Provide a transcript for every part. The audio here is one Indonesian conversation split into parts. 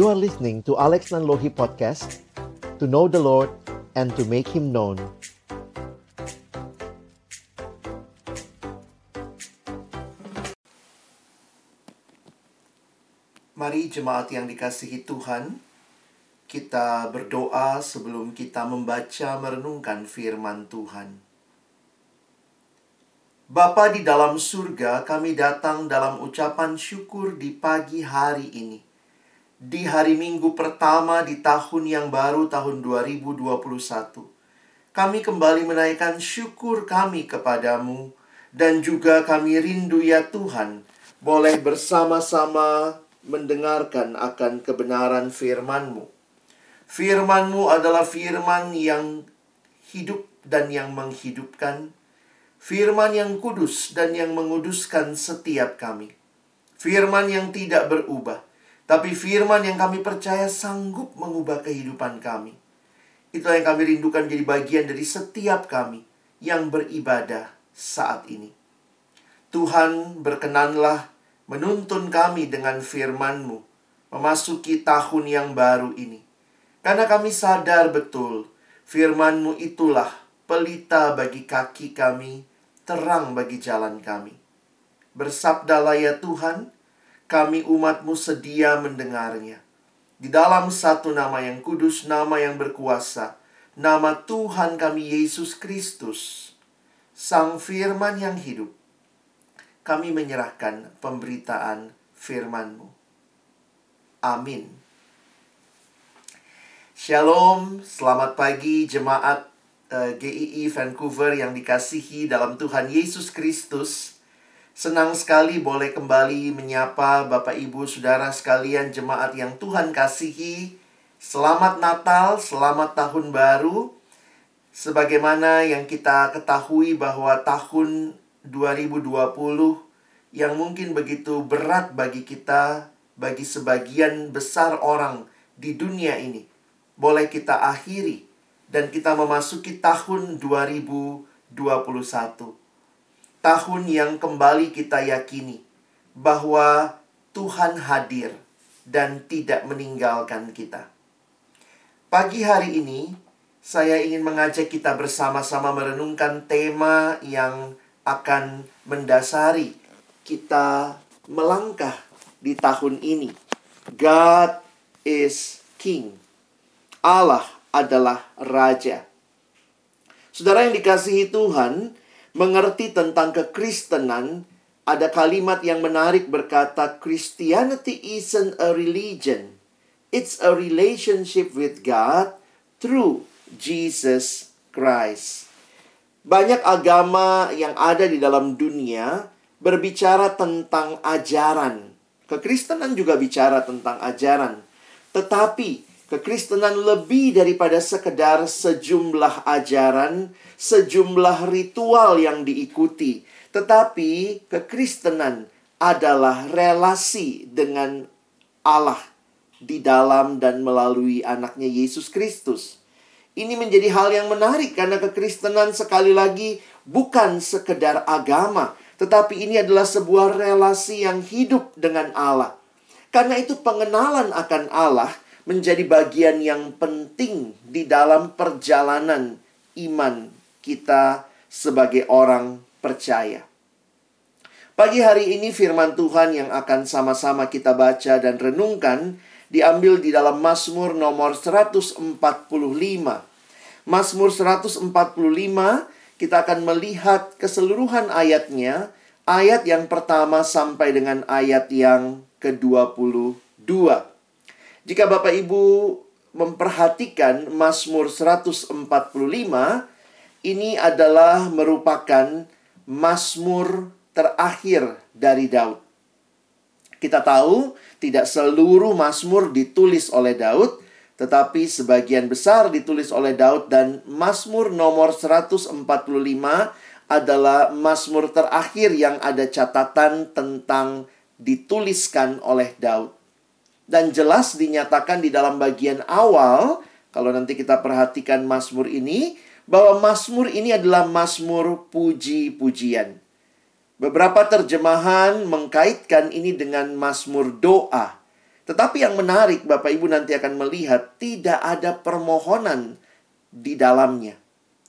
You are listening to Alex Nanlohi Podcast To know the Lord and to make Him known Mari jemaat yang dikasihi Tuhan, kita berdoa sebelum kita membaca merenungkan firman Tuhan. Bapa di dalam surga, kami datang dalam ucapan syukur di pagi hari ini. Di hari Minggu pertama di tahun yang baru tahun 2021. Kami kembali menaikkan syukur kami kepadamu dan juga kami rindu ya Tuhan boleh bersama-sama mendengarkan akan kebenaran firman-Mu. Firman-Mu adalah firman yang hidup dan yang menghidupkan, firman yang kudus dan yang menguduskan setiap kami. Firman yang tidak berubah, tapi firman yang kami percaya sanggup mengubah kehidupan kami. Itulah yang kami rindukan jadi bagian dari setiap kami yang beribadah saat ini. Tuhan berkenanlah menuntun kami dengan firman-Mu memasuki tahun yang baru ini. Karena kami sadar betul firman-Mu itulah pelita bagi kaki kami, terang bagi jalan kami. Bersabdalah ya Tuhan, kami umat-Mu sedia mendengarnya. Di dalam satu nama yang kudus, nama yang berkuasa, nama Tuhan kami Yesus Kristus, Sang Firman yang hidup, kami menyerahkan pemberitaan firman-Mu. Amin. Shalom, selamat pagi jemaat uh, eh, GII Vancouver yang dikasihi dalam Tuhan Yesus Kristus. Senang sekali boleh kembali menyapa Bapak Ibu Saudara sekalian jemaat yang Tuhan kasihi. Selamat Natal, selamat tahun baru. Sebagaimana yang kita ketahui bahwa tahun 2020 yang mungkin begitu berat bagi kita, bagi sebagian besar orang di dunia ini, boleh kita akhiri dan kita memasuki tahun 2021. Tahun yang kembali kita yakini bahwa Tuhan hadir dan tidak meninggalkan kita. Pagi hari ini, saya ingin mengajak kita bersama-sama merenungkan tema yang akan mendasari kita melangkah di tahun ini. God is King. Allah adalah Raja. Saudara yang dikasihi Tuhan, mengerti tentang kekristenan, ada kalimat yang menarik berkata, Christianity isn't a religion. It's a relationship with God through Jesus Christ. Banyak agama yang ada di dalam dunia berbicara tentang ajaran. Kekristenan juga bicara tentang ajaran. Tetapi kekristenan lebih daripada sekedar sejumlah ajaran, sejumlah ritual yang diikuti. Tetapi kekristenan adalah relasi dengan Allah di dalam dan melalui anaknya Yesus Kristus. Ini menjadi hal yang menarik karena kekristenan sekali lagi bukan sekedar agama, tetapi ini adalah sebuah relasi yang hidup dengan Allah. Karena itu pengenalan akan Allah menjadi bagian yang penting di dalam perjalanan iman kita sebagai orang percaya. Pagi hari ini firman Tuhan yang akan sama-sama kita baca dan renungkan diambil di dalam Mazmur nomor 145. Mazmur 145 kita akan melihat keseluruhan ayatnya, ayat yang pertama sampai dengan ayat yang ke-22. Jika Bapak Ibu memperhatikan Mazmur 145, ini adalah merupakan Mazmur terakhir dari Daud. Kita tahu tidak seluruh Mazmur ditulis oleh Daud, tetapi sebagian besar ditulis oleh Daud dan Mazmur nomor 145 adalah Mazmur terakhir yang ada catatan tentang dituliskan oleh Daud. Dan jelas dinyatakan di dalam bagian awal, kalau nanti kita perhatikan Mazmur ini, bahwa Mazmur ini adalah Mazmur puji-pujian. Beberapa terjemahan mengkaitkan ini dengan Mazmur doa. Tetapi yang menarik, Bapak Ibu nanti akan melihat tidak ada permohonan di dalamnya.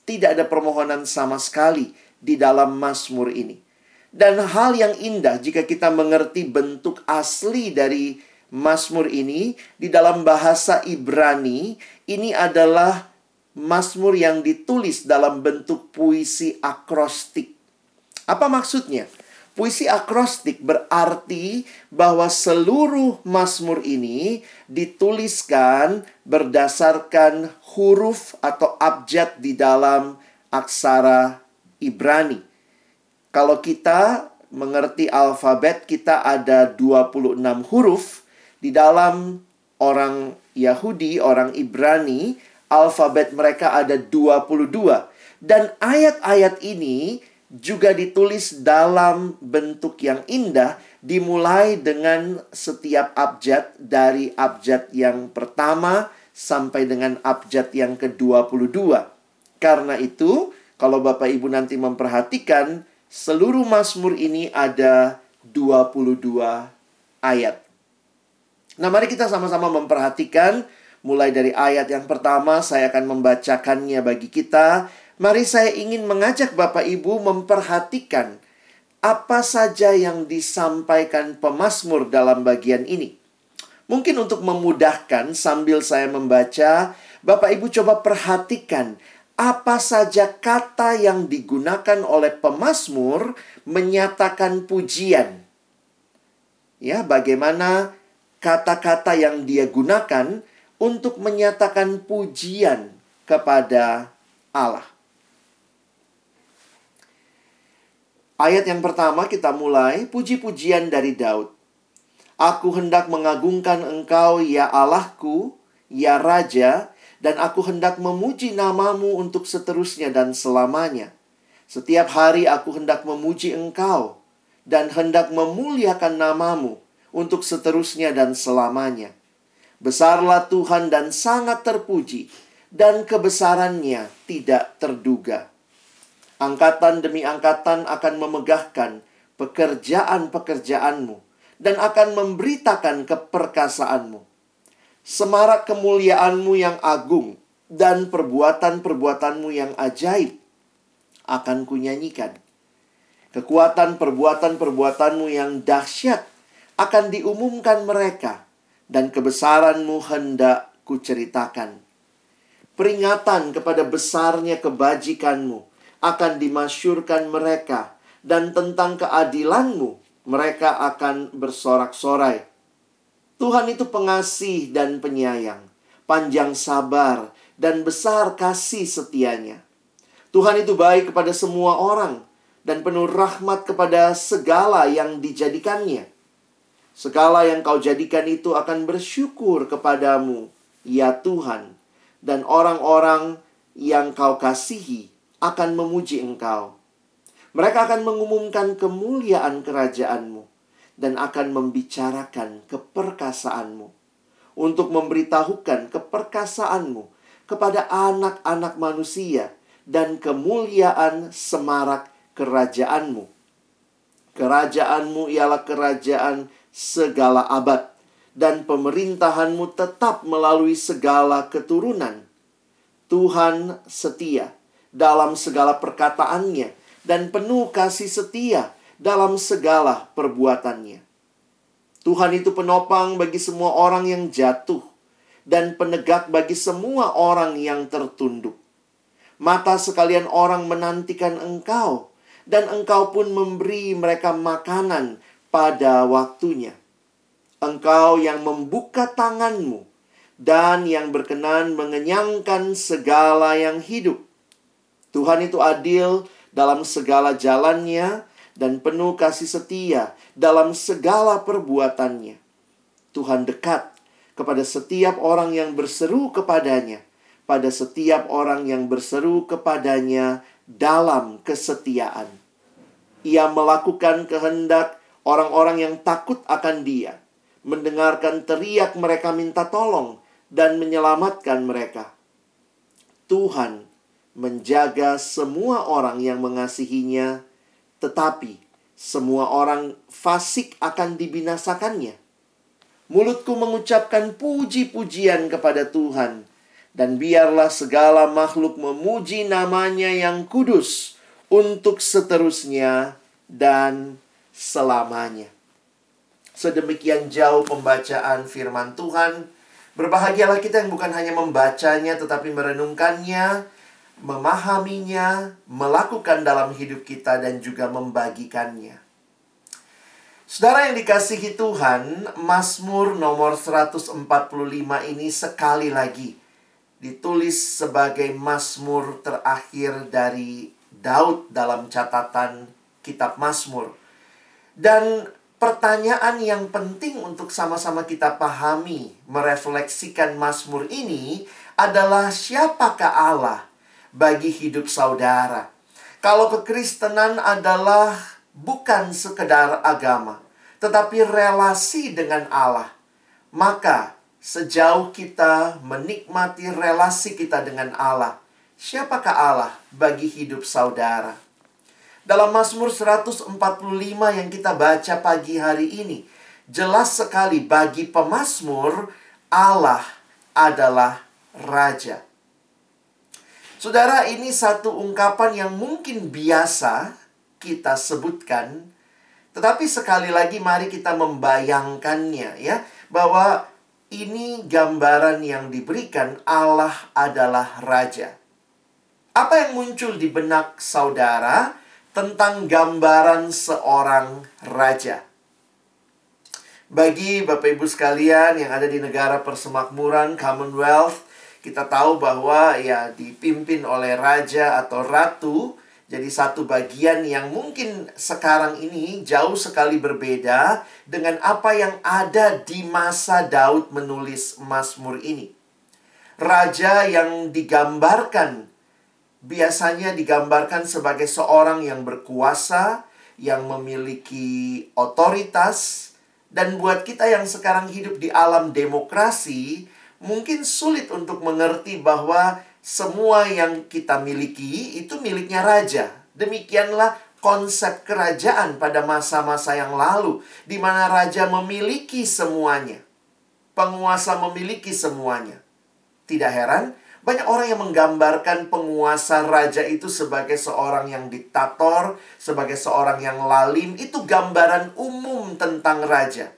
Tidak ada permohonan sama sekali di dalam Mazmur ini. Dan hal yang indah jika kita mengerti bentuk asli dari Mazmur ini di dalam bahasa Ibrani ini adalah Mazmur yang ditulis dalam bentuk puisi akrostik. Apa maksudnya? Puisi akrostik berarti bahwa seluruh Mazmur ini dituliskan berdasarkan huruf atau abjad di dalam aksara Ibrani. Kalau kita mengerti alfabet, kita ada 26 huruf. Di dalam orang Yahudi, orang Ibrani, alfabet mereka ada 22. Dan ayat-ayat ini juga ditulis dalam bentuk yang indah dimulai dengan setiap abjad dari abjad yang pertama sampai dengan abjad yang ke-22. Karena itu, kalau Bapak Ibu nanti memperhatikan, seluruh Mazmur ini ada 22 ayat. Nah, mari kita sama-sama memperhatikan mulai dari ayat yang pertama saya akan membacakannya bagi kita Mari saya ingin mengajak Bapak Ibu memperhatikan apa saja yang disampaikan pemazmur dalam bagian ini. Mungkin untuk memudahkan sambil saya membaca, Bapak Ibu coba perhatikan apa saja kata yang digunakan oleh pemazmur menyatakan pujian. Ya, bagaimana kata-kata yang dia gunakan untuk menyatakan pujian kepada Allah. Ayat yang pertama kita mulai, puji-pujian dari Daud. Aku hendak mengagungkan engkau, ya Allahku, ya Raja, dan aku hendak memuji namamu untuk seterusnya dan selamanya. Setiap hari aku hendak memuji engkau, dan hendak memuliakan namamu untuk seterusnya dan selamanya. Besarlah Tuhan dan sangat terpuji, dan kebesarannya tidak terduga. Angkatan demi angkatan akan memegahkan pekerjaan-pekerjaanmu dan akan memberitakan keperkasaanmu. Semarak kemuliaanmu yang agung dan perbuatan-perbuatanmu yang ajaib akan kunyanyikan. Kekuatan perbuatan-perbuatanmu yang dahsyat akan diumumkan mereka dan kebesaranmu hendak kuceritakan. Peringatan kepada besarnya kebajikanmu akan dimasyurkan mereka dan tentang keadilanmu mereka akan bersorak-sorai. Tuhan itu pengasih dan penyayang, panjang sabar dan besar kasih setianya. Tuhan itu baik kepada semua orang dan penuh rahmat kepada segala yang dijadikannya. Segala yang kau jadikan itu akan bersyukur kepadamu, ya Tuhan, dan orang-orang yang kau kasihi akan memuji engkau. Mereka akan mengumumkan kemuliaan kerajaanmu dan akan membicarakan keperkasaanmu untuk memberitahukan keperkasaanmu kepada anak-anak manusia dan kemuliaan semarak kerajaanmu. Kerajaanmu ialah kerajaan segala abad dan pemerintahanmu tetap melalui segala keturunan. Tuhan setia dalam segala perkataannya dan penuh kasih setia dalam segala perbuatannya. Tuhan itu penopang bagi semua orang yang jatuh dan penegak bagi semua orang yang tertunduk. Mata sekalian orang menantikan engkau, dan engkau pun memberi mereka makanan pada waktunya. Engkau yang membuka tanganmu dan yang berkenan mengenyangkan segala yang hidup Tuhan itu adil dalam segala jalannya dan penuh kasih setia dalam segala perbuatannya. Tuhan dekat kepada setiap orang yang berseru kepadanya, pada setiap orang yang berseru kepadanya dalam kesetiaan. Ia melakukan kehendak orang-orang yang takut akan Dia, mendengarkan teriak mereka minta tolong, dan menyelamatkan mereka. Tuhan menjaga semua orang yang mengasihinya, tetapi semua orang fasik akan dibinasakannya. mulutku mengucapkan puji-pujian kepada Tuhan. Dan biarlah segala makhluk memuji namanya yang kudus untuk seterusnya dan selamanya. Sedemikian jauh pembacaan firman Tuhan. Berbahagialah kita yang bukan hanya membacanya tetapi merenungkannya, memahaminya, melakukan dalam hidup kita dan juga membagikannya. Saudara yang dikasihi Tuhan, Mazmur nomor 145 ini sekali lagi ditulis sebagai Mazmur terakhir dari Daud dalam catatan kitab Mazmur. Dan pertanyaan yang penting untuk sama-sama kita pahami, merefleksikan Mazmur ini adalah siapakah Allah bagi hidup saudara. Kalau kekristenan adalah bukan sekedar agama, tetapi relasi dengan Allah. Maka, sejauh kita menikmati relasi kita dengan Allah, siapakah Allah bagi hidup saudara? Dalam Mazmur 145 yang kita baca pagi hari ini, jelas sekali bagi pemazmur Allah adalah raja. Saudara, ini satu ungkapan yang mungkin biasa kita sebutkan, tetapi sekali lagi mari kita membayangkannya ya, bahwa ini gambaran yang diberikan Allah adalah raja. Apa yang muncul di benak saudara tentang gambaran seorang raja? Bagi Bapak Ibu sekalian yang ada di negara persemakmuran Commonwealth, kita tahu bahwa ya dipimpin oleh raja atau ratu jadi satu bagian yang mungkin sekarang ini jauh sekali berbeda dengan apa yang ada di masa Daud menulis Mazmur ini. Raja yang digambarkan biasanya digambarkan sebagai seorang yang berkuasa, yang memiliki otoritas, dan buat kita yang sekarang hidup di alam demokrasi, mungkin sulit untuk mengerti bahwa semua yang kita miliki itu miliknya raja. Demikianlah konsep kerajaan pada masa-masa yang lalu, di mana raja memiliki semuanya, penguasa memiliki semuanya. Tidak heran, banyak orang yang menggambarkan penguasa raja itu sebagai seorang yang diktator, sebagai seorang yang lalim. Itu gambaran umum tentang raja.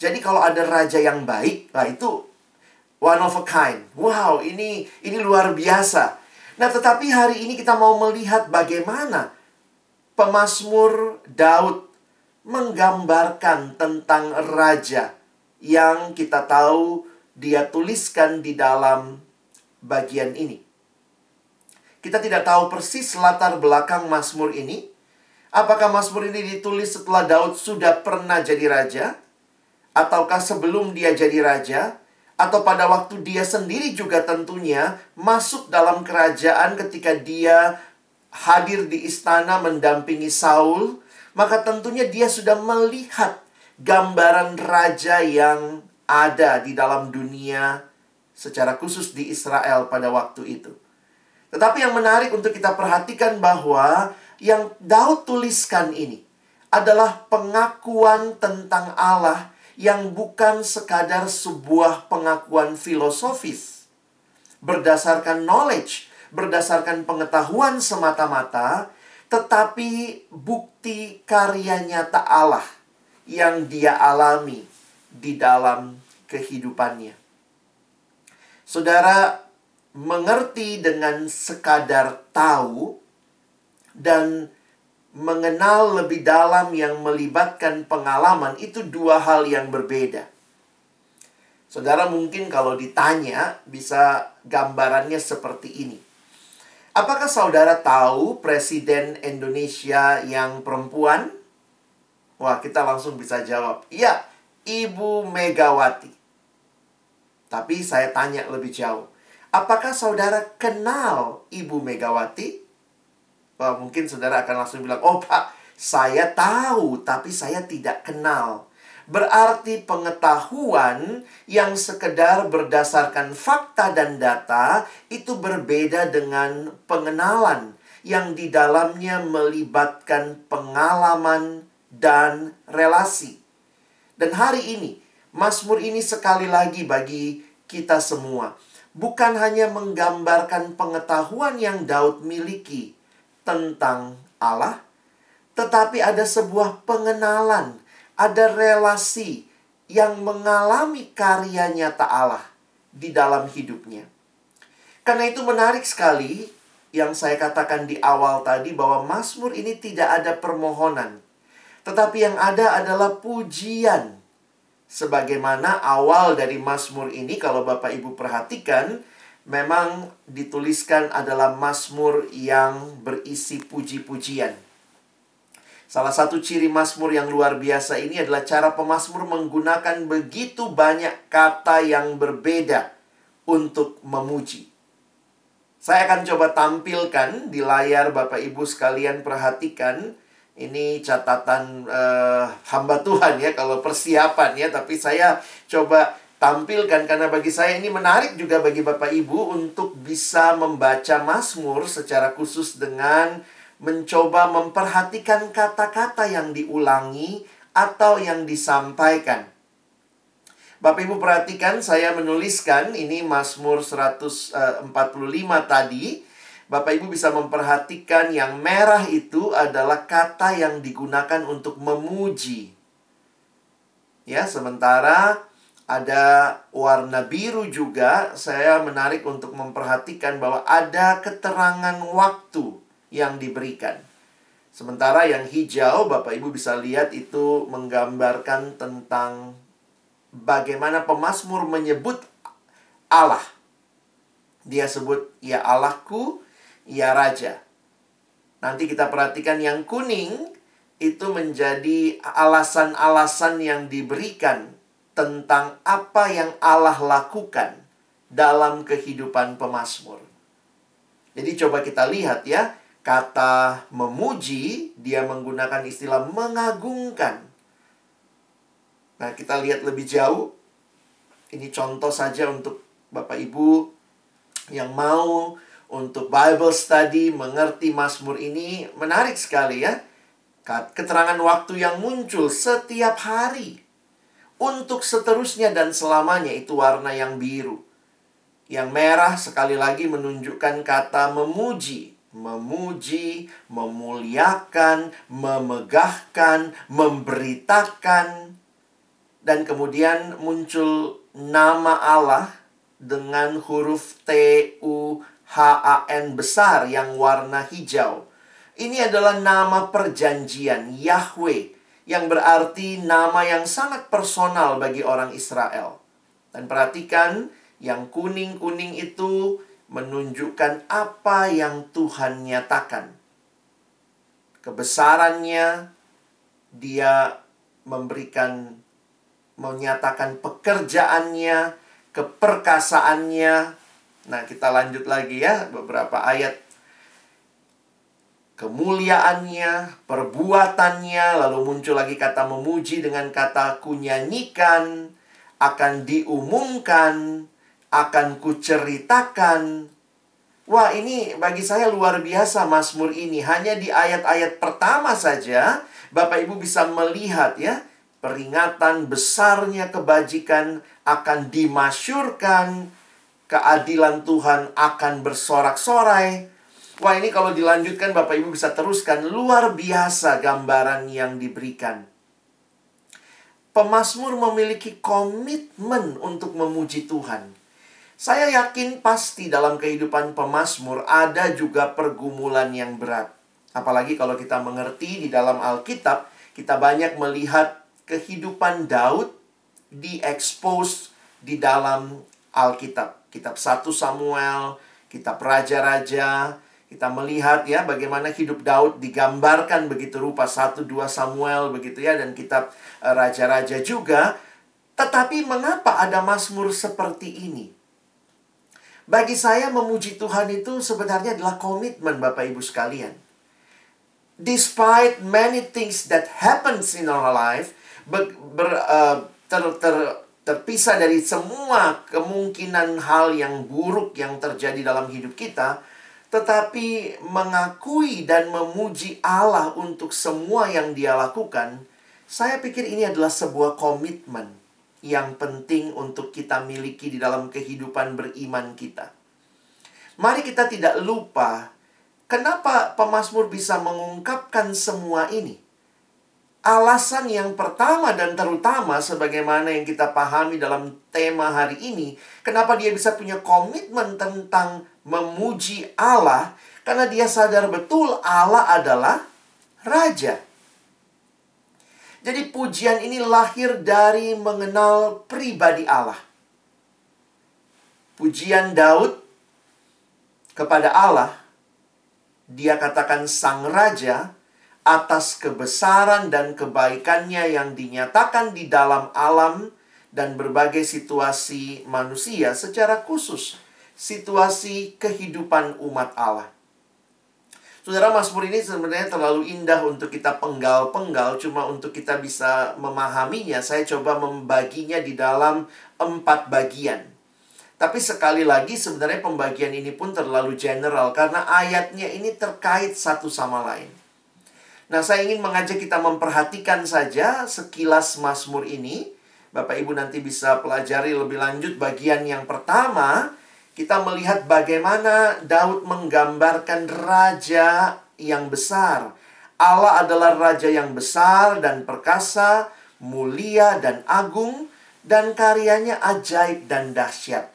Jadi kalau ada raja yang baik, lah itu one of a kind. Wow, ini ini luar biasa. Nah, tetapi hari ini kita mau melihat bagaimana pemazmur Daud menggambarkan tentang raja yang kita tahu dia tuliskan di dalam bagian ini. Kita tidak tahu persis latar belakang Mazmur ini. Apakah Mazmur ini ditulis setelah Daud sudah pernah jadi raja? Ataukah sebelum dia jadi raja? atau pada waktu dia sendiri juga tentunya masuk dalam kerajaan ketika dia hadir di istana mendampingi Saul, maka tentunya dia sudah melihat gambaran raja yang ada di dalam dunia secara khusus di Israel pada waktu itu. Tetapi yang menarik untuk kita perhatikan bahwa yang Daud tuliskan ini adalah pengakuan tentang Allah yang bukan sekadar sebuah pengakuan filosofis berdasarkan knowledge, berdasarkan pengetahuan semata-mata, tetapi bukti karya nyata Allah yang dia alami di dalam kehidupannya. Saudara mengerti dengan sekadar tahu dan mengenal lebih dalam yang melibatkan pengalaman itu dua hal yang berbeda. Saudara mungkin kalau ditanya bisa gambarannya seperti ini. Apakah saudara tahu presiden Indonesia yang perempuan? Wah, kita langsung bisa jawab. Iya, Ibu Megawati. Tapi saya tanya lebih jauh. Apakah saudara kenal Ibu Megawati? Wah, mungkin saudara akan langsung bilang, "Oh, Pak, saya tahu tapi saya tidak kenal." Berarti pengetahuan yang sekedar berdasarkan fakta dan data itu berbeda dengan pengenalan yang di dalamnya melibatkan pengalaman dan relasi. Dan hari ini Mazmur ini sekali lagi bagi kita semua bukan hanya menggambarkan pengetahuan yang Daud miliki tentang Allah, tetapi ada sebuah pengenalan, ada relasi yang mengalami karya nyata Allah di dalam hidupnya. Karena itu menarik sekali yang saya katakan di awal tadi bahwa Mazmur ini tidak ada permohonan, tetapi yang ada adalah pujian Sebagaimana awal dari Mazmur ini kalau Bapak Ibu perhatikan memang dituliskan adalah Mazmur yang berisi puji-pujian. Salah satu ciri Mazmur yang luar biasa ini adalah cara pemazmur menggunakan begitu banyak kata yang berbeda untuk memuji. Saya akan coba tampilkan di layar Bapak Ibu sekalian perhatikan ini catatan uh, hamba Tuhan ya kalau persiapan ya tapi saya coba tampilkan karena bagi saya ini menarik juga bagi Bapak Ibu untuk bisa membaca Mazmur secara khusus dengan mencoba memperhatikan kata-kata yang diulangi atau yang disampaikan. Bapak Ibu perhatikan saya menuliskan ini Mazmur 145 eh, tadi Bapak Ibu bisa memperhatikan yang merah itu adalah kata yang digunakan untuk memuji. Ya, sementara ada warna biru juga saya menarik untuk memperhatikan bahwa ada keterangan waktu yang diberikan. Sementara yang hijau Bapak Ibu bisa lihat itu menggambarkan tentang bagaimana pemazmur menyebut Allah. Dia sebut ya Allahku, ya raja. Nanti kita perhatikan yang kuning itu menjadi alasan-alasan yang diberikan tentang apa yang Allah lakukan dalam kehidupan pemazmur. Jadi coba kita lihat ya, kata memuji dia menggunakan istilah mengagungkan. Nah, kita lihat lebih jauh. Ini contoh saja untuk Bapak Ibu yang mau untuk Bible study, mengerti Mazmur ini menarik sekali ya. Keterangan waktu yang muncul setiap hari. Untuk seterusnya dan selamanya itu warna yang biru. Yang merah sekali lagi menunjukkan kata memuji. Memuji, memuliakan, memegahkan, memberitakan. Dan kemudian muncul nama Allah dengan huruf T, U, HAN besar yang warna hijau. Ini adalah nama perjanjian Yahweh yang berarti nama yang sangat personal bagi orang Israel. Dan perhatikan yang kuning-kuning itu menunjukkan apa yang Tuhan nyatakan. Kebesarannya dia memberikan menyatakan pekerjaannya, keperkasaannya, Nah, kita lanjut lagi ya beberapa ayat kemuliaannya, perbuatannya, lalu muncul lagi kata memuji dengan kata kunyanyikan, akan diumumkan, akan kuceritakan. Wah, ini bagi saya luar biasa Mazmur ini. Hanya di ayat-ayat pertama saja Bapak Ibu bisa melihat ya, peringatan besarnya kebajikan akan dimasyurkan, keadilan Tuhan akan bersorak-sorai. Wah ini kalau dilanjutkan Bapak Ibu bisa teruskan luar biasa gambaran yang diberikan. Pemasmur memiliki komitmen untuk memuji Tuhan. Saya yakin pasti dalam kehidupan pemasmur ada juga pergumulan yang berat. Apalagi kalau kita mengerti di dalam Alkitab, kita banyak melihat kehidupan Daud diekspos di dalam Alkitab kitab 1 Samuel, kitab raja-raja, kita melihat ya bagaimana hidup Daud digambarkan begitu rupa 1 2 Samuel begitu ya dan kitab eh, raja-raja juga. Tetapi mengapa ada Mazmur seperti ini? Bagi saya memuji Tuhan itu sebenarnya adalah komitmen Bapak Ibu sekalian. Despite many things that happens in our life, ber, ber, uh, ter, ter, terpisah dari semua kemungkinan hal yang buruk yang terjadi dalam hidup kita, tetapi mengakui dan memuji Allah untuk semua yang Dia lakukan, saya pikir ini adalah sebuah komitmen yang penting untuk kita miliki di dalam kehidupan beriman kita. Mari kita tidak lupa kenapa pemazmur bisa mengungkapkan semua ini. Alasan yang pertama dan terutama sebagaimana yang kita pahami dalam tema hari ini, kenapa dia bisa punya komitmen tentang memuji Allah karena dia sadar betul Allah adalah raja. Jadi pujian ini lahir dari mengenal pribadi Allah. Pujian Daud kepada Allah, dia katakan sang raja atas kebesaran dan kebaikannya yang dinyatakan di dalam alam dan berbagai situasi manusia secara khusus situasi kehidupan umat Allah. Saudara Mazmur ini sebenarnya terlalu indah untuk kita penggal-penggal, cuma untuk kita bisa memahaminya, saya coba membaginya di dalam empat bagian. Tapi sekali lagi sebenarnya pembagian ini pun terlalu general karena ayatnya ini terkait satu sama lain. Nah, saya ingin mengajak kita memperhatikan saja sekilas Mazmur ini. Bapak Ibu nanti bisa pelajari lebih lanjut bagian yang pertama kita melihat bagaimana Daud menggambarkan raja yang besar. Allah adalah raja yang besar dan perkasa, mulia dan agung, dan karyanya ajaib dan dahsyat.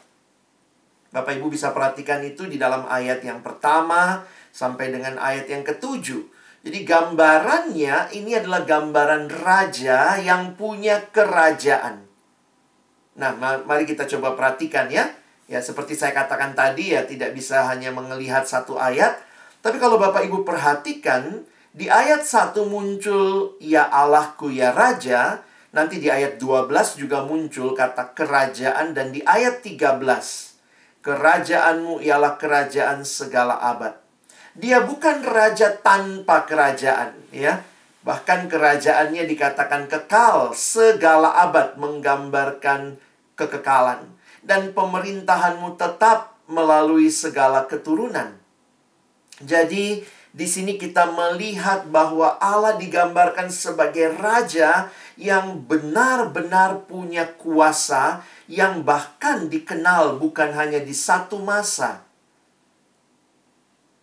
Bapak Ibu bisa perhatikan itu di dalam ayat yang pertama sampai dengan ayat yang ketujuh. Jadi gambarannya ini adalah gambaran raja yang punya kerajaan. Nah, mari kita coba perhatikan ya. Ya, seperti saya katakan tadi ya, tidak bisa hanya melihat satu ayat. Tapi kalau Bapak Ibu perhatikan, di ayat 1 muncul ya Allahku ya Raja, nanti di ayat 12 juga muncul kata kerajaan dan di ayat 13 kerajaanmu ialah kerajaan segala abad. Dia bukan raja tanpa kerajaan, ya. Bahkan kerajaannya dikatakan kekal segala abad menggambarkan kekekalan dan pemerintahanmu tetap melalui segala keturunan. Jadi, di sini kita melihat bahwa Allah digambarkan sebagai raja yang benar-benar punya kuasa yang bahkan dikenal bukan hanya di satu masa.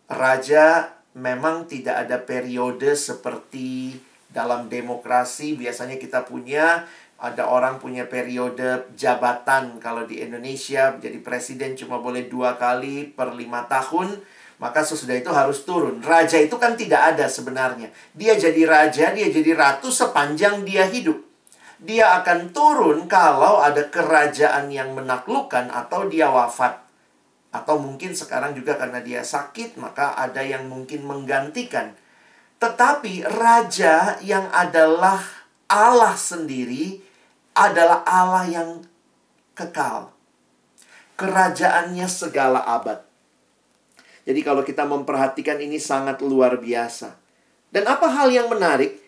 Raja memang tidak ada periode seperti dalam demokrasi biasanya kita punya ada orang punya periode jabatan. Kalau di Indonesia jadi presiden cuma boleh dua kali per lima tahun maka sesudah itu harus turun. Raja itu kan tidak ada sebenarnya. Dia jadi raja dia jadi ratu sepanjang dia hidup. Dia akan turun kalau ada kerajaan yang menaklukkan atau dia wafat atau mungkin sekarang juga karena dia sakit maka ada yang mungkin menggantikan tetapi raja yang adalah Allah sendiri adalah Allah yang kekal. Kerajaannya segala abad. Jadi kalau kita memperhatikan ini sangat luar biasa. Dan apa hal yang menarik?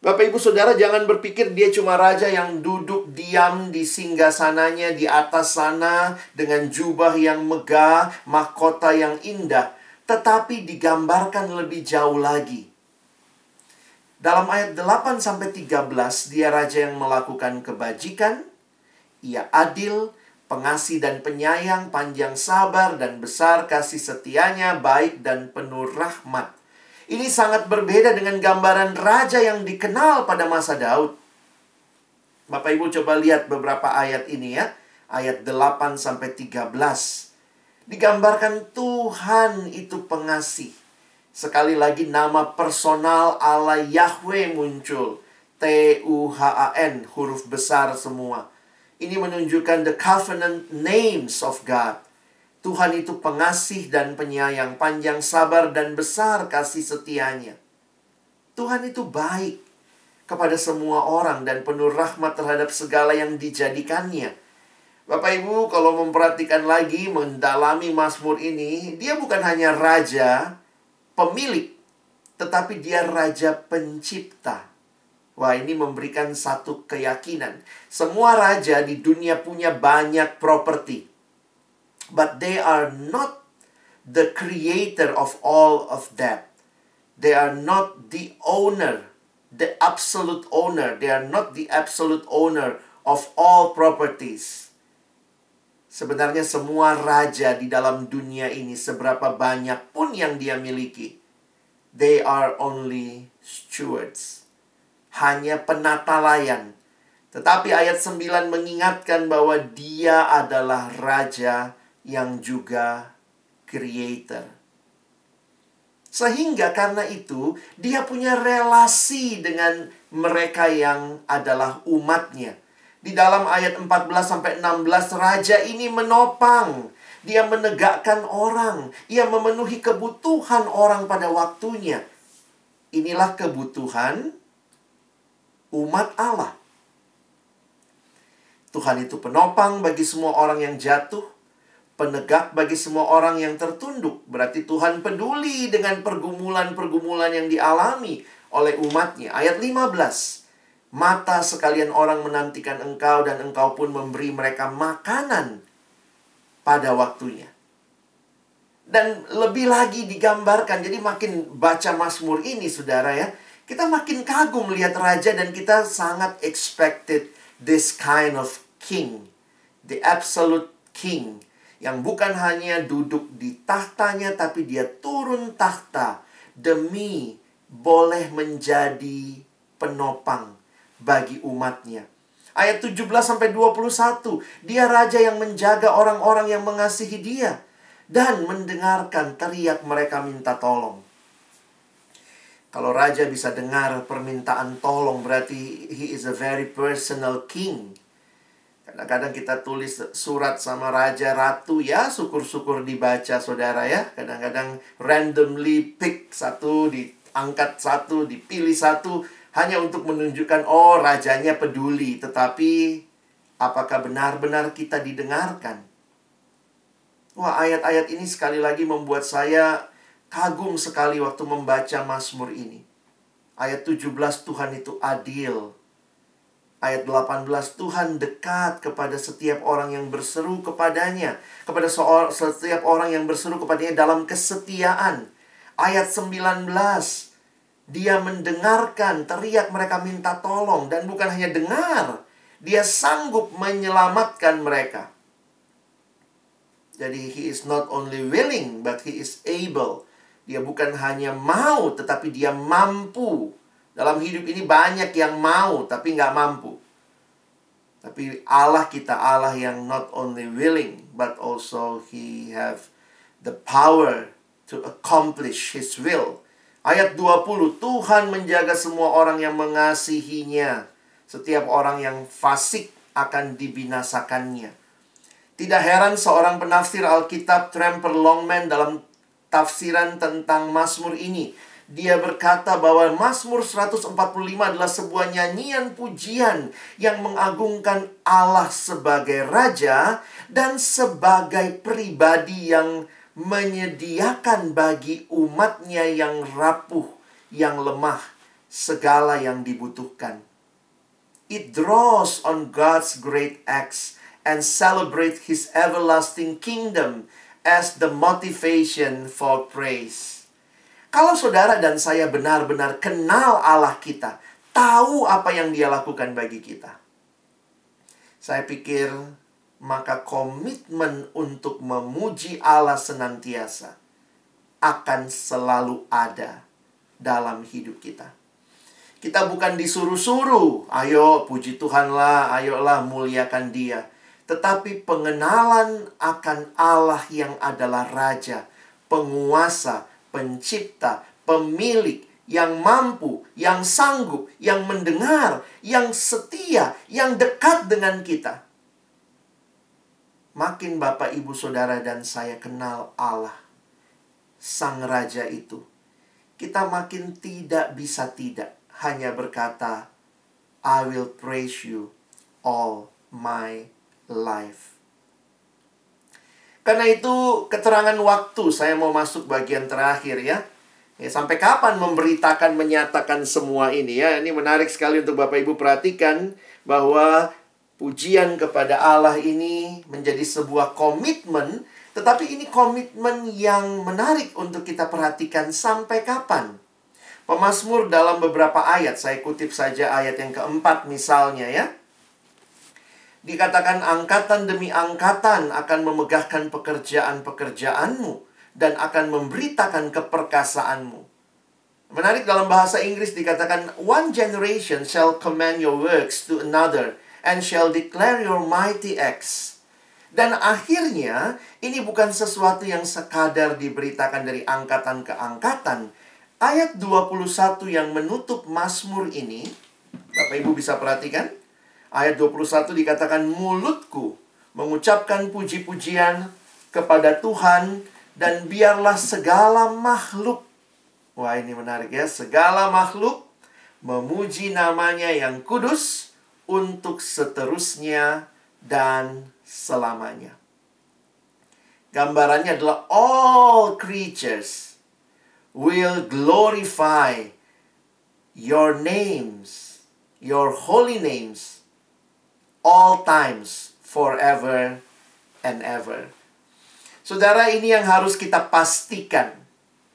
Bapak Ibu Saudara jangan berpikir dia cuma raja yang duduk diam di singgah sananya di atas sana dengan jubah yang megah, mahkota yang indah, tetapi digambarkan lebih jauh lagi. Dalam ayat 8 sampai 13 dia raja yang melakukan kebajikan, ia adil, pengasih dan penyayang, panjang sabar dan besar kasih setianya, baik dan penuh rahmat. Ini sangat berbeda dengan gambaran raja yang dikenal pada masa Daud. Bapak Ibu coba lihat beberapa ayat ini ya. Ayat 8 sampai 13. Digambarkan Tuhan itu pengasih Sekali lagi nama personal Allah Yahweh muncul. T-U-H-A-N, huruf besar semua. Ini menunjukkan the covenant names of God. Tuhan itu pengasih dan penyayang, panjang sabar dan besar kasih setianya. Tuhan itu baik kepada semua orang dan penuh rahmat terhadap segala yang dijadikannya. Bapak Ibu, kalau memperhatikan lagi, mendalami Mazmur ini, dia bukan hanya raja, pemilik, tetapi dia raja pencipta. Wah, ini memberikan satu keyakinan. Semua raja di dunia punya banyak properti. But they are not the creator of all of that. They are not the owner, the absolute owner. They are not the absolute owner of all properties. Sebenarnya semua raja di dalam dunia ini seberapa banyak pun yang dia miliki, they are only stewards. Hanya penata layan. Tetapi ayat 9 mengingatkan bahwa dia adalah raja yang juga creator. Sehingga karena itu dia punya relasi dengan mereka yang adalah umatnya. Di dalam ayat 14 sampai 16 raja ini menopang, dia menegakkan orang, ia memenuhi kebutuhan orang pada waktunya. Inilah kebutuhan umat Allah. Tuhan itu penopang bagi semua orang yang jatuh, penegak bagi semua orang yang tertunduk. Berarti Tuhan peduli dengan pergumulan-pergumulan yang dialami oleh umatnya. Ayat 15. Mata sekalian orang menantikan engkau dan engkau pun memberi mereka makanan pada waktunya. Dan lebih lagi digambarkan, jadi makin baca Mazmur ini saudara ya, kita makin kagum melihat raja dan kita sangat expected this kind of king. The absolute king. Yang bukan hanya duduk di tahtanya tapi dia turun tahta demi boleh menjadi penopang bagi umatnya. Ayat 17 sampai 21, dia raja yang menjaga orang-orang yang mengasihi dia dan mendengarkan teriak mereka minta tolong. Kalau raja bisa dengar permintaan tolong berarti he is a very personal king. Kadang-kadang kita tulis surat sama raja ratu ya, syukur-syukur dibaca saudara ya. Kadang-kadang randomly pick satu, diangkat satu, dipilih satu hanya untuk menunjukkan oh rajanya peduli, tetapi apakah benar-benar kita didengarkan? Wah, ayat-ayat ini sekali lagi membuat saya kagum sekali waktu membaca Mazmur ini. Ayat 17 Tuhan itu adil. Ayat 18 Tuhan dekat kepada setiap orang yang berseru kepadanya, kepada setiap orang yang berseru kepadanya dalam kesetiaan. Ayat 19 dia mendengarkan teriak mereka minta tolong dan bukan hanya dengar, dia sanggup menyelamatkan mereka. Jadi he is not only willing but he is able. Dia bukan hanya mau tetapi dia mampu. Dalam hidup ini banyak yang mau tapi nggak mampu. Tapi Allah kita Allah yang not only willing but also he have the power to accomplish his will Ayat 20, Tuhan menjaga semua orang yang mengasihinya. Setiap orang yang fasik akan dibinasakannya. Tidak heran seorang penafsir Alkitab Tramper Longman dalam tafsiran tentang Mazmur ini. Dia berkata bahwa Mazmur 145 adalah sebuah nyanyian pujian yang mengagungkan Allah sebagai Raja dan sebagai pribadi yang menyediakan bagi umatnya yang rapuh, yang lemah, segala yang dibutuhkan. It draws on God's great acts and celebrates His everlasting kingdom as the motivation for praise. Kalau saudara dan saya benar-benar kenal Allah kita, tahu apa yang Dia lakukan bagi kita, saya pikir maka komitmen untuk memuji Allah senantiasa akan selalu ada dalam hidup kita. Kita bukan disuruh-suruh, ayo puji Tuhanlah, ayolah muliakan Dia. Tetapi pengenalan akan Allah yang adalah Raja, penguasa, pencipta, pemilik, yang mampu, yang sanggup, yang mendengar, yang setia, yang dekat dengan kita Makin Bapak, Ibu, Saudara, dan saya kenal Allah, Sang Raja itu, kita makin tidak bisa tidak hanya berkata, I will praise you all my life. Karena itu keterangan waktu saya mau masuk bagian terakhir ya. Ya, sampai kapan memberitakan menyatakan semua ini ya? Ini menarik sekali untuk Bapak Ibu perhatikan bahwa pujian kepada Allah ini menjadi sebuah komitmen, tetapi ini komitmen yang menarik untuk kita perhatikan sampai kapan. Pemasmur dalam beberapa ayat, saya kutip saja ayat yang keempat misalnya ya. Dikatakan angkatan demi angkatan akan memegahkan pekerjaan-pekerjaanmu dan akan memberitakan keperkasaanmu. Menarik dalam bahasa Inggris dikatakan one generation shall command your works to another and shall declare your mighty acts. Dan akhirnya ini bukan sesuatu yang sekadar diberitakan dari angkatan ke angkatan. Ayat 21 yang menutup Mazmur ini, Bapak Ibu bisa perhatikan, Ayat 21 dikatakan mulutku mengucapkan puji-pujian kepada Tuhan dan biarlah segala makhluk Wah, ini menarik ya. Segala makhluk memuji namanya yang kudus untuk seterusnya dan selamanya. Gambarannya adalah all creatures will glorify your names, your holy names all times, forever and ever. Saudara, ini yang harus kita pastikan.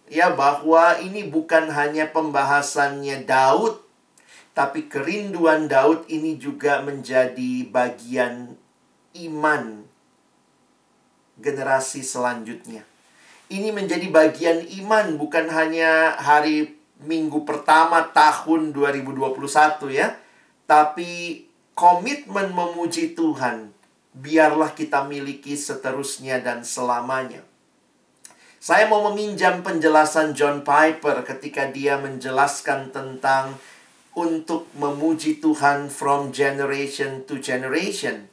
Ya, bahwa ini bukan hanya pembahasannya Daud, tapi kerinduan Daud ini juga menjadi bagian iman generasi selanjutnya. Ini menjadi bagian iman bukan hanya hari minggu pertama tahun 2021 ya, tapi komitmen memuji Tuhan, biarlah kita miliki seterusnya dan selamanya. Saya mau meminjam penjelasan John Piper ketika dia menjelaskan tentang untuk memuji Tuhan from generation to generation.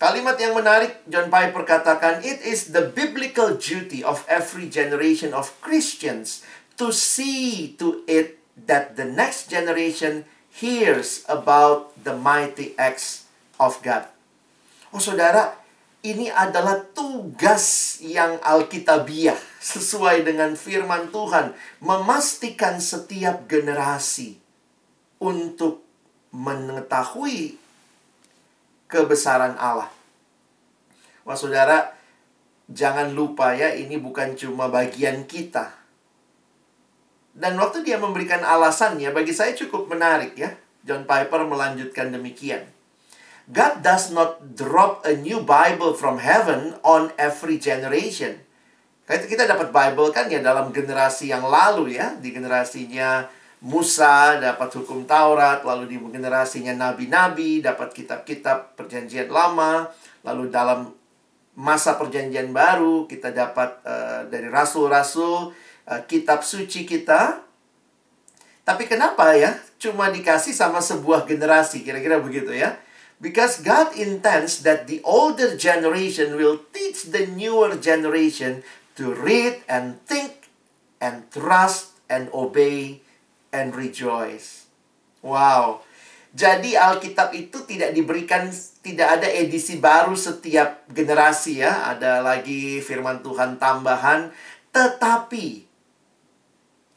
Kalimat yang menarik John Piper katakan, "It is the biblical duty of every generation of Christians to see to it that the next generation hears about the mighty acts of God. Oh saudara, ini adalah tugas yang alkitabiah sesuai dengan firman Tuhan. Memastikan setiap generasi untuk mengetahui kebesaran Allah. Wah saudara, jangan lupa ya ini bukan cuma bagian kita dan waktu dia memberikan alasannya, bagi saya cukup menarik ya. John Piper melanjutkan demikian. God does not drop a new Bible from heaven on every generation. Kita dapat Bible kan ya dalam generasi yang lalu ya. Di generasinya Musa dapat hukum Taurat, lalu di generasinya nabi-nabi dapat kitab-kitab perjanjian lama, lalu dalam masa perjanjian baru kita dapat uh, dari rasul-rasul uh, kitab suci kita. Tapi kenapa ya? Cuma dikasih sama sebuah generasi, kira-kira begitu ya. Because God intends that the older generation will teach the newer generation to read and think and trust and obey and rejoice. Wow. Jadi Alkitab itu tidak diberikan tidak ada edisi baru setiap generasi ya, ada lagi firman Tuhan tambahan, tetapi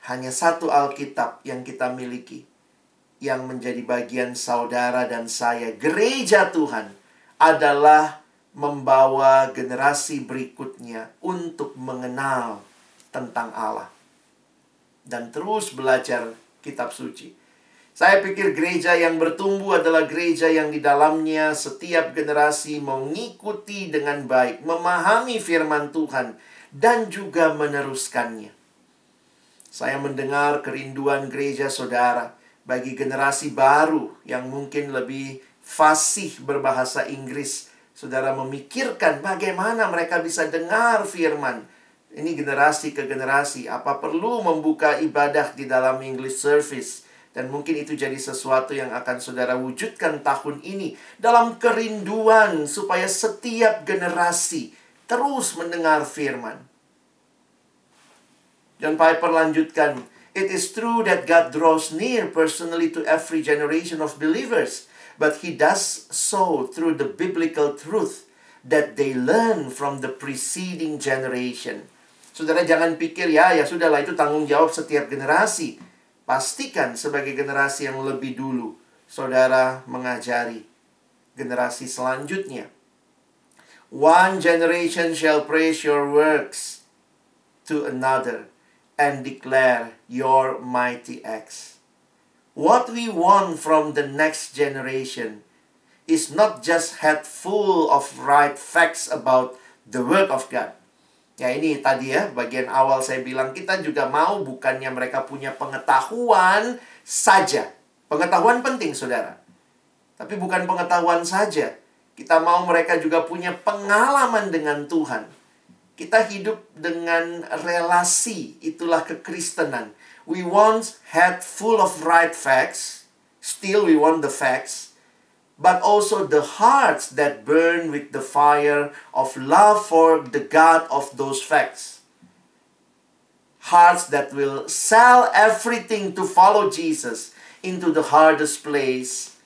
hanya satu Alkitab yang kita miliki yang menjadi bagian saudara dan saya gereja Tuhan adalah membawa generasi berikutnya untuk mengenal tentang Allah dan terus belajar kitab suci. Saya pikir gereja yang bertumbuh adalah gereja yang di dalamnya setiap generasi mengikuti dengan baik, memahami firman Tuhan, dan juga meneruskannya. Saya mendengar kerinduan gereja saudara bagi generasi baru yang mungkin lebih fasih berbahasa Inggris. Saudara memikirkan bagaimana mereka bisa dengar firman. Ini generasi ke generasi. Apa perlu membuka ibadah di dalam English service? Dan mungkin itu jadi sesuatu yang akan saudara wujudkan tahun ini. Dalam kerinduan supaya setiap generasi terus mendengar firman. John Piper lanjutkan, It is true that God draws near personally to every generation of believers, but He does so through the biblical truth that they learn from the preceding generation. Saudara jangan pikir ya, ya sudahlah itu tanggung jawab setiap generasi. Pastikan sebagai generasi yang lebih dulu, saudara mengajari generasi selanjutnya. One generation shall praise your works to another and declare your mighty acts. What we want from the next generation is not just head full of right facts about the word of God. Ya ini tadi ya bagian awal saya bilang kita juga mau bukannya mereka punya pengetahuan saja. Pengetahuan penting saudara. Tapi bukan pengetahuan saja. Kita mau mereka juga punya pengalaman dengan Tuhan. Kita hidup dengan relasi, itulah kekristenan. We want head full of right facts, still we want the facts, but also the hearts that burn with the fire of love for the God of those facts. Hearts that will sell everything to follow Jesus into the hardest place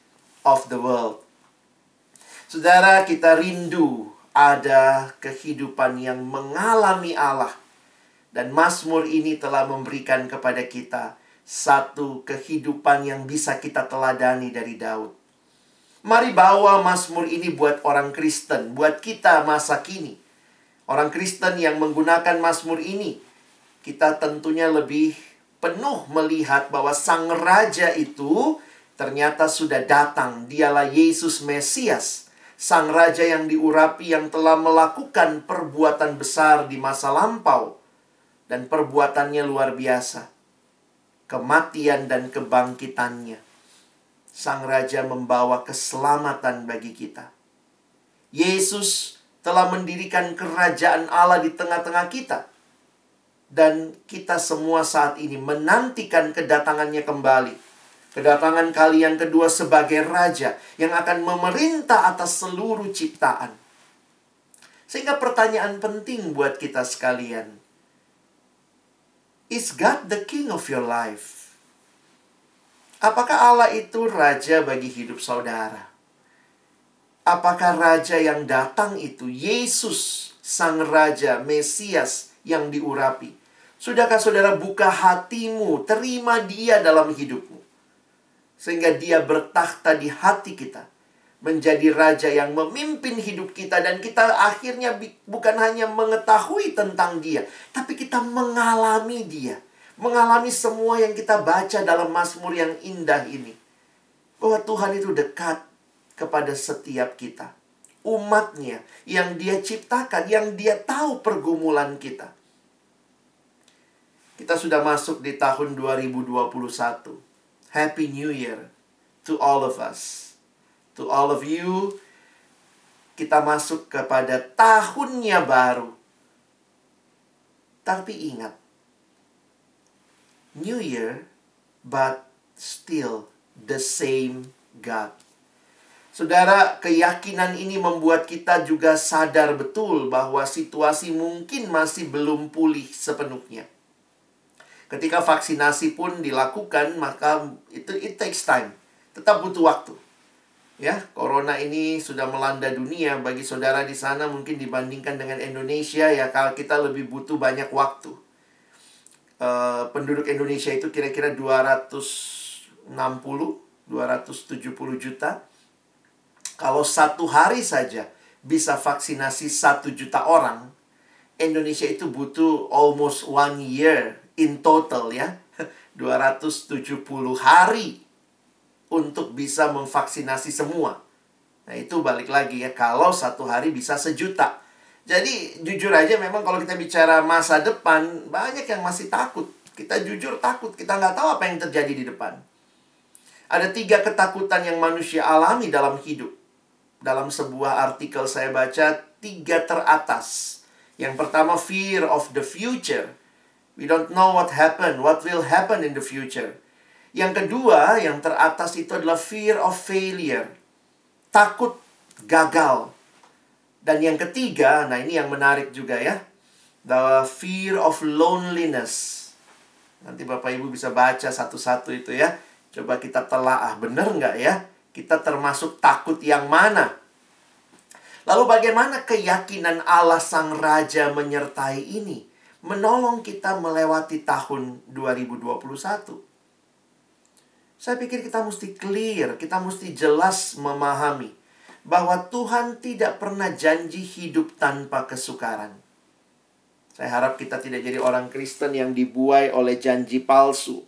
of the world. Saudara, kita rindu ada kehidupan yang mengalami Allah. Dan Mazmur ini telah memberikan kepada kita satu kehidupan yang bisa kita teladani dari Daud. Mari bawa Mazmur ini buat orang Kristen, buat kita masa kini. Orang Kristen yang menggunakan Mazmur ini, kita tentunya lebih penuh melihat bahwa sang raja itu ternyata sudah datang. Dialah Yesus Mesias sang raja yang diurapi yang telah melakukan perbuatan besar di masa lampau dan perbuatannya luar biasa. Kematian dan kebangkitannya. Sang raja membawa keselamatan bagi kita. Yesus telah mendirikan kerajaan Allah di tengah-tengah kita. Dan kita semua saat ini menantikan kedatangannya kembali Kedatangan kalian kedua sebagai raja yang akan memerintah atas seluruh ciptaan. Sehingga pertanyaan penting buat kita sekalian. Is God the king of your life? Apakah Allah itu raja bagi hidup saudara? Apakah raja yang datang itu Yesus, sang raja Mesias yang diurapi? Sudahkah saudara buka hatimu, terima dia dalam hidupmu? Sehingga dia bertakhta di hati kita. Menjadi raja yang memimpin hidup kita. Dan kita akhirnya bukan hanya mengetahui tentang dia. Tapi kita mengalami dia. Mengalami semua yang kita baca dalam Mazmur yang indah ini. Bahwa Tuhan itu dekat kepada setiap kita. Umatnya yang dia ciptakan, yang dia tahu pergumulan kita. Kita sudah masuk di tahun 2021. Happy New Year to all of us. To all of you, kita masuk kepada tahunnya baru. Tapi ingat, New Year, but still the same God. Saudara, keyakinan ini membuat kita juga sadar betul bahwa situasi mungkin masih belum pulih sepenuhnya. Ketika vaksinasi pun dilakukan, maka itu it takes time. Tetap butuh waktu. Ya, corona ini sudah melanda dunia bagi saudara di sana mungkin dibandingkan dengan Indonesia ya kalau kita lebih butuh banyak waktu. Uh, penduduk Indonesia itu kira-kira 260 270 juta. Kalau satu hari saja bisa vaksinasi satu juta orang, Indonesia itu butuh almost one year in total ya 270 hari untuk bisa memvaksinasi semua. Nah itu balik lagi ya kalau satu hari bisa sejuta. Jadi jujur aja memang kalau kita bicara masa depan banyak yang masih takut. Kita jujur takut, kita nggak tahu apa yang terjadi di depan. Ada tiga ketakutan yang manusia alami dalam hidup. Dalam sebuah artikel saya baca, tiga teratas. Yang pertama, fear of the future We don't know what happened, what will happen in the future. Yang kedua, yang teratas itu adalah fear of failure. Takut gagal. Dan yang ketiga, nah ini yang menarik juga ya. The fear of loneliness. Nanti Bapak Ibu bisa baca satu-satu itu ya. Coba kita telah, ah bener nggak ya? Kita termasuk takut yang mana? Lalu bagaimana keyakinan Allah Sang Raja menyertai ini? Menolong kita melewati tahun 2021. Saya pikir kita mesti clear, kita mesti jelas memahami bahwa Tuhan tidak pernah janji hidup tanpa kesukaran. Saya harap kita tidak jadi orang Kristen yang dibuai oleh janji palsu.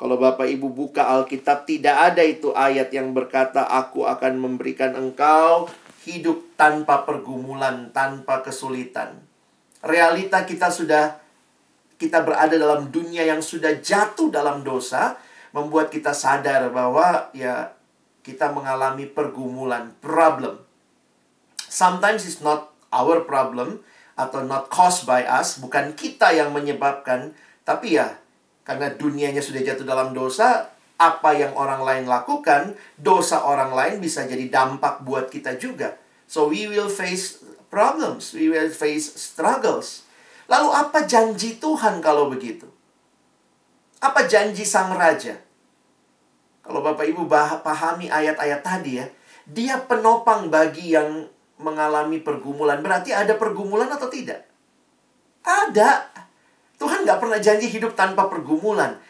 Kalau Bapak Ibu buka Alkitab, tidak ada itu ayat yang berkata, "Aku akan memberikan engkau hidup tanpa pergumulan, tanpa kesulitan." Realita kita sudah kita berada dalam dunia yang sudah jatuh dalam dosa, membuat kita sadar bahwa ya kita mengalami pergumulan, problem. Sometimes it's not our problem atau not caused by us, bukan kita yang menyebabkan, tapi ya karena dunianya sudah jatuh dalam dosa, apa yang orang lain lakukan, dosa orang lain bisa jadi dampak buat kita juga. So we will face problems, we will face struggles. Lalu apa janji Tuhan kalau begitu? Apa janji sang raja? Kalau Bapak Ibu pahami ayat-ayat tadi ya, dia penopang bagi yang mengalami pergumulan. Berarti ada pergumulan atau tidak? Ada. Tuhan nggak pernah janji hidup tanpa pergumulan.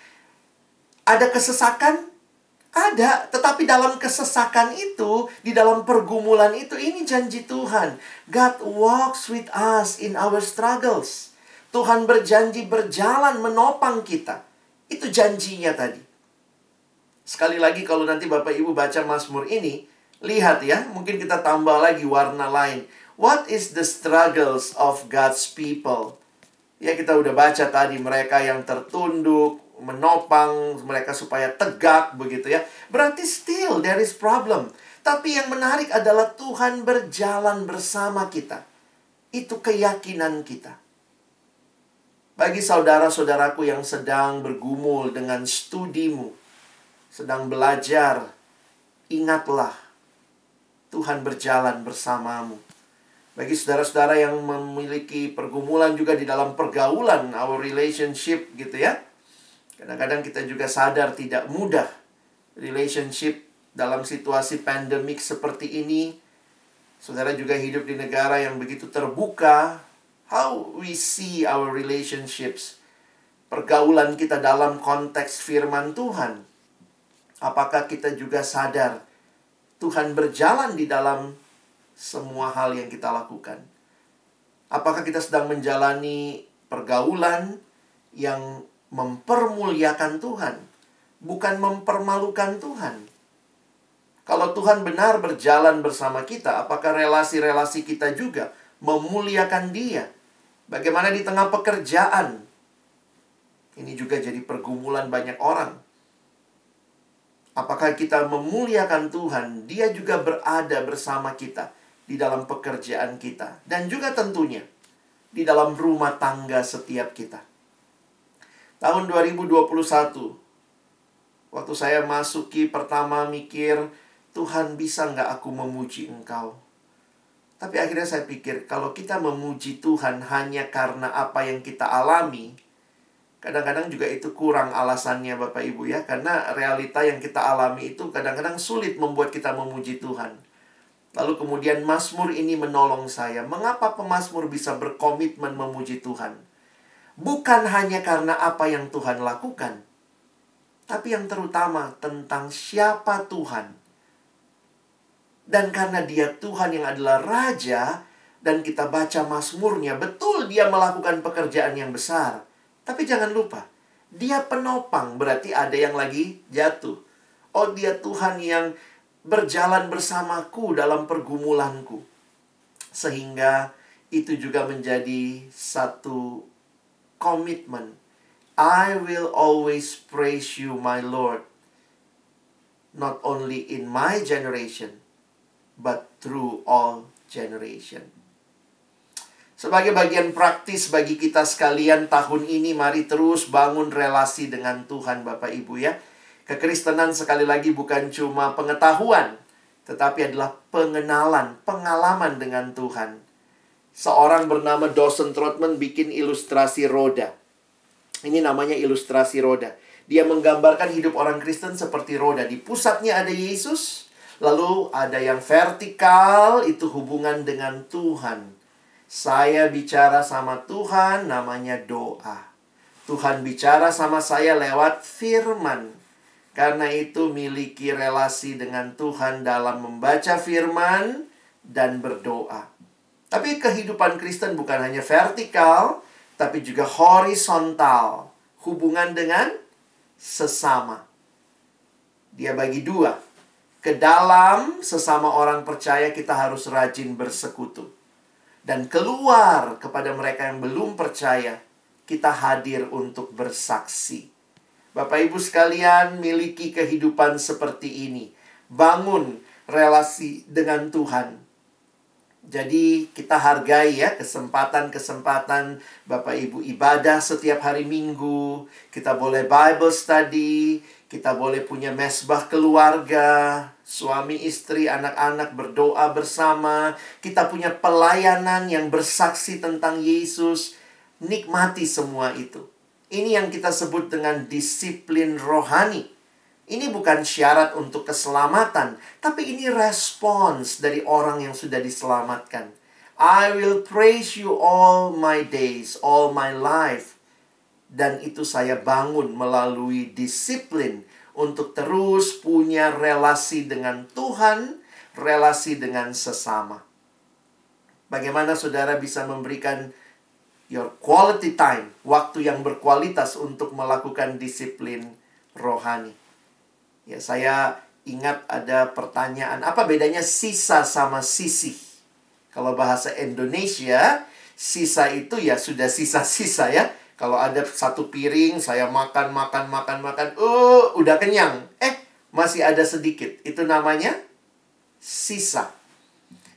Ada kesesakan? Ada. Tetapi dalam kesesakan itu, di dalam pergumulan itu, ini janji Tuhan. God walks with us in our struggles. Tuhan berjanji berjalan menopang kita. Itu janjinya tadi. Sekali lagi kalau nanti Bapak Ibu baca Mazmur ini, lihat ya, mungkin kita tambah lagi warna lain. What is the struggles of God's people? Ya kita udah baca tadi mereka yang tertunduk, menopang mereka supaya tegak begitu ya. Berarti still there is problem. Tapi yang menarik adalah Tuhan berjalan bersama kita. Itu keyakinan kita. Bagi saudara-saudaraku yang sedang bergumul dengan studimu, sedang belajar, ingatlah Tuhan berjalan bersamamu. Bagi saudara-saudara yang memiliki pergumulan juga di dalam pergaulan, our relationship gitu ya. Kadang-kadang kita juga sadar tidak mudah relationship dalam situasi pandemik seperti ini. Saudara juga hidup di negara yang begitu terbuka, how we see our relationships, pergaulan kita dalam konteks firman Tuhan. Apakah kita juga sadar Tuhan berjalan di dalam semua hal yang kita lakukan? Apakah kita sedang menjalani pergaulan yang mempermuliakan Tuhan, bukan mempermalukan Tuhan? Kalau Tuhan benar berjalan bersama kita, apakah relasi-relasi kita juga memuliakan Dia? Bagaimana di tengah pekerjaan? Ini juga jadi pergumulan banyak orang. Apakah kita memuliakan Tuhan? Dia juga berada bersama kita di dalam pekerjaan kita, dan juga tentunya di dalam rumah tangga setiap kita. Tahun 2021, waktu saya masuki pertama mikir, Tuhan bisa nggak aku memuji engkau? Tapi akhirnya saya pikir, kalau kita memuji Tuhan hanya karena apa yang kita alami, kadang-kadang juga itu kurang alasannya Bapak Ibu ya. Karena realita yang kita alami itu kadang-kadang sulit membuat kita memuji Tuhan. Lalu kemudian Mazmur ini menolong saya. Mengapa pemazmur bisa berkomitmen memuji Tuhan? Bukan hanya karena apa yang Tuhan lakukan, tapi yang terutama tentang siapa Tuhan dan karena dia Tuhan yang adalah Raja, dan kita baca Mazmurnya, betul dia melakukan pekerjaan yang besar. Tapi jangan lupa, dia penopang, berarti ada yang lagi jatuh. Oh dia Tuhan yang berjalan bersamaku dalam pergumulanku. Sehingga itu juga menjadi satu komitmen. I will always praise you, my Lord. Not only in my generation, but through all generation. Sebagai bagian praktis bagi kita sekalian tahun ini mari terus bangun relasi dengan Tuhan Bapak Ibu ya. Kekristenan sekali lagi bukan cuma pengetahuan, tetapi adalah pengenalan, pengalaman dengan Tuhan. Seorang bernama Dawson Trotman bikin ilustrasi roda. Ini namanya ilustrasi roda. Dia menggambarkan hidup orang Kristen seperti roda. Di pusatnya ada Yesus, Lalu ada yang vertikal, itu hubungan dengan Tuhan. Saya bicara sama Tuhan, namanya doa. Tuhan bicara sama saya lewat firman. Karena itu miliki relasi dengan Tuhan dalam membaca firman dan berdoa. Tapi kehidupan Kristen bukan hanya vertikal, tapi juga horizontal. Hubungan dengan sesama. Dia bagi dua. Ke dalam sesama orang percaya kita harus rajin bersekutu. Dan keluar kepada mereka yang belum percaya, kita hadir untuk bersaksi. Bapak Ibu sekalian, miliki kehidupan seperti ini. Bangun relasi dengan Tuhan jadi kita hargai ya kesempatan-kesempatan Bapak Ibu ibadah setiap hari Minggu. Kita boleh Bible study, kita boleh punya mesbah keluarga, suami istri, anak-anak berdoa bersama. Kita punya pelayanan yang bersaksi tentang Yesus. Nikmati semua itu. Ini yang kita sebut dengan disiplin rohani. Ini bukan syarat untuk keselamatan, tapi ini respons dari orang yang sudah diselamatkan. I will praise you all my days, all my life. Dan itu saya bangun melalui disiplin untuk terus punya relasi dengan Tuhan, relasi dengan sesama. Bagaimana saudara bisa memberikan your quality time, waktu yang berkualitas untuk melakukan disiplin rohani? Ya, saya ingat ada pertanyaan, apa bedanya sisa sama sisih? Kalau bahasa Indonesia, sisa itu ya sudah sisa-sisa ya. Kalau ada satu piring, saya makan, makan, makan, makan, uh, udah kenyang. Eh, masih ada sedikit. Itu namanya sisa.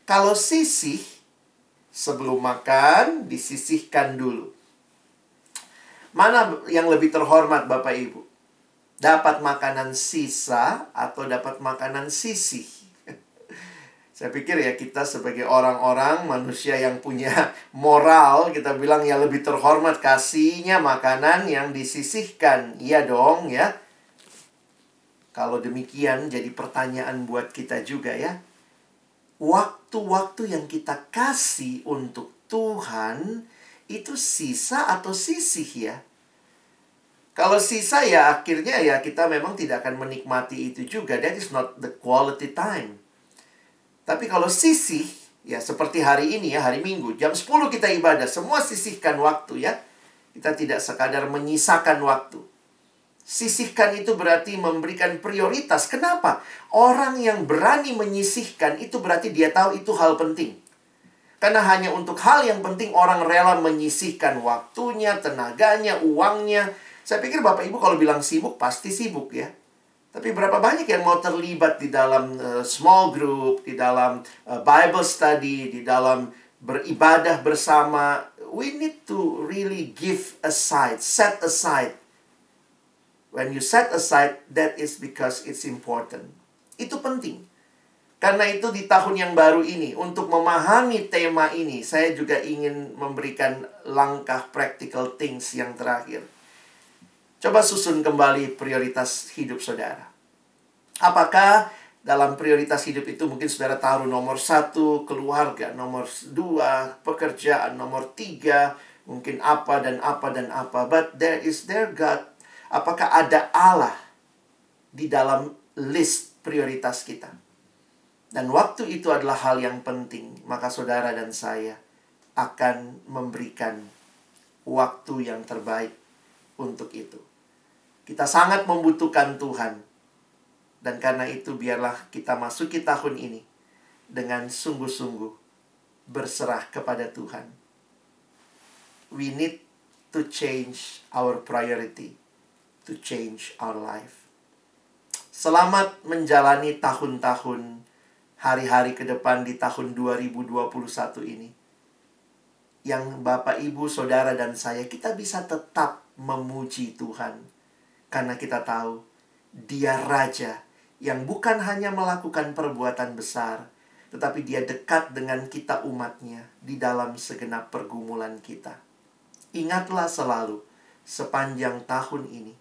Kalau sisih, sebelum makan, disisihkan dulu. Mana yang lebih terhormat Bapak Ibu? Dapat makanan sisa atau dapat makanan sisih. Saya pikir ya kita sebagai orang-orang manusia yang punya moral, kita bilang ya lebih terhormat kasihnya makanan yang disisihkan. Iya dong ya. Kalau demikian jadi pertanyaan buat kita juga ya. Waktu-waktu yang kita kasih untuk Tuhan itu sisa atau sisih ya? Kalau sisa ya akhirnya ya kita memang tidak akan menikmati itu juga. That is not the quality time. Tapi kalau sisih, ya seperti hari ini ya, hari Minggu, jam 10 kita ibadah, semua sisihkan waktu ya. Kita tidak sekadar menyisakan waktu. Sisihkan itu berarti memberikan prioritas. Kenapa? Orang yang berani menyisihkan itu berarti dia tahu itu hal penting. Karena hanya untuk hal yang penting orang rela menyisihkan waktunya, tenaganya, uangnya, saya pikir Bapak Ibu kalau bilang sibuk, pasti sibuk ya. Tapi berapa banyak yang mau terlibat di dalam uh, small group, di dalam uh, Bible study, di dalam beribadah bersama. We need to really give aside, set aside. When you set aside, that is because it's important. Itu penting. Karena itu di tahun yang baru ini, untuk memahami tema ini, saya juga ingin memberikan langkah practical things yang terakhir. Coba susun kembali prioritas hidup saudara. Apakah dalam prioritas hidup itu mungkin saudara taruh nomor satu keluarga, nomor dua pekerjaan, nomor tiga mungkin apa dan apa dan apa. But there is there God. Apakah ada Allah di dalam list prioritas kita? Dan waktu itu adalah hal yang penting, maka saudara dan saya akan memberikan waktu yang terbaik untuk itu. Kita sangat membutuhkan Tuhan. Dan karena itu biarlah kita masuki tahun ini dengan sungguh-sungguh berserah kepada Tuhan. We need to change our priority, to change our life. Selamat menjalani tahun-tahun hari-hari ke depan di tahun 2021 ini. Yang Bapak, Ibu, Saudara, dan saya, kita bisa tetap memuji Tuhan karena kita tahu dia raja yang bukan hanya melakukan perbuatan besar, tetapi dia dekat dengan kita umatnya di dalam segenap pergumulan kita. Ingatlah selalu sepanjang tahun ini,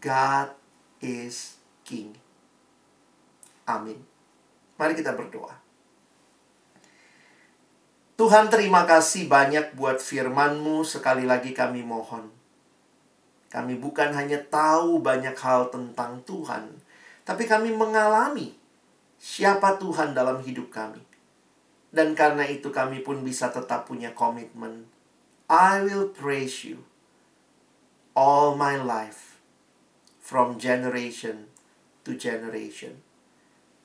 God is King. Amin. Mari kita berdoa. Tuhan terima kasih banyak buat firman-Mu. Sekali lagi kami mohon kami bukan hanya tahu banyak hal tentang Tuhan, tapi kami mengalami siapa Tuhan dalam hidup kami. Dan karena itu kami pun bisa tetap punya komitmen. I will praise you all my life from generation to generation.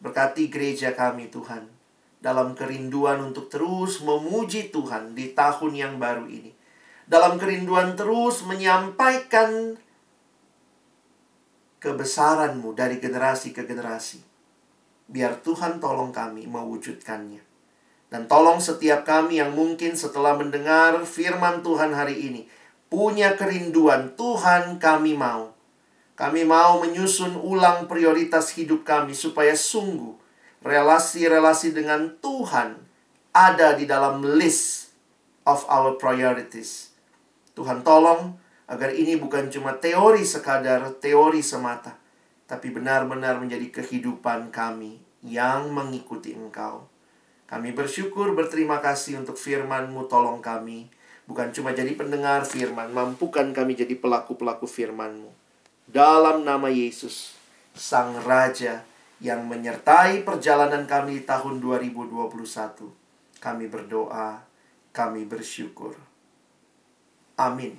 Berkati gereja kami Tuhan dalam kerinduan untuk terus memuji Tuhan di tahun yang baru ini. Dalam kerinduan terus menyampaikan kebesaran-Mu dari generasi ke generasi. Biar Tuhan tolong kami mewujudkannya. Dan tolong setiap kami yang mungkin setelah mendengar firman Tuhan hari ini punya kerinduan, Tuhan kami mau. Kami mau menyusun ulang prioritas hidup kami supaya sungguh relasi-relasi dengan Tuhan ada di dalam list of our priorities. Tuhan tolong agar ini bukan cuma teori sekadar teori semata, tapi benar-benar menjadi kehidupan kami yang mengikuti Engkau. Kami bersyukur berterima kasih untuk firman-Mu tolong kami Bukan cuma jadi pendengar firman, mampukan kami jadi pelaku-pelaku firman-Mu. Dalam nama Yesus, Sang Raja yang menyertai perjalanan kami tahun 2021. Kami berdoa, kami bersyukur. Amin.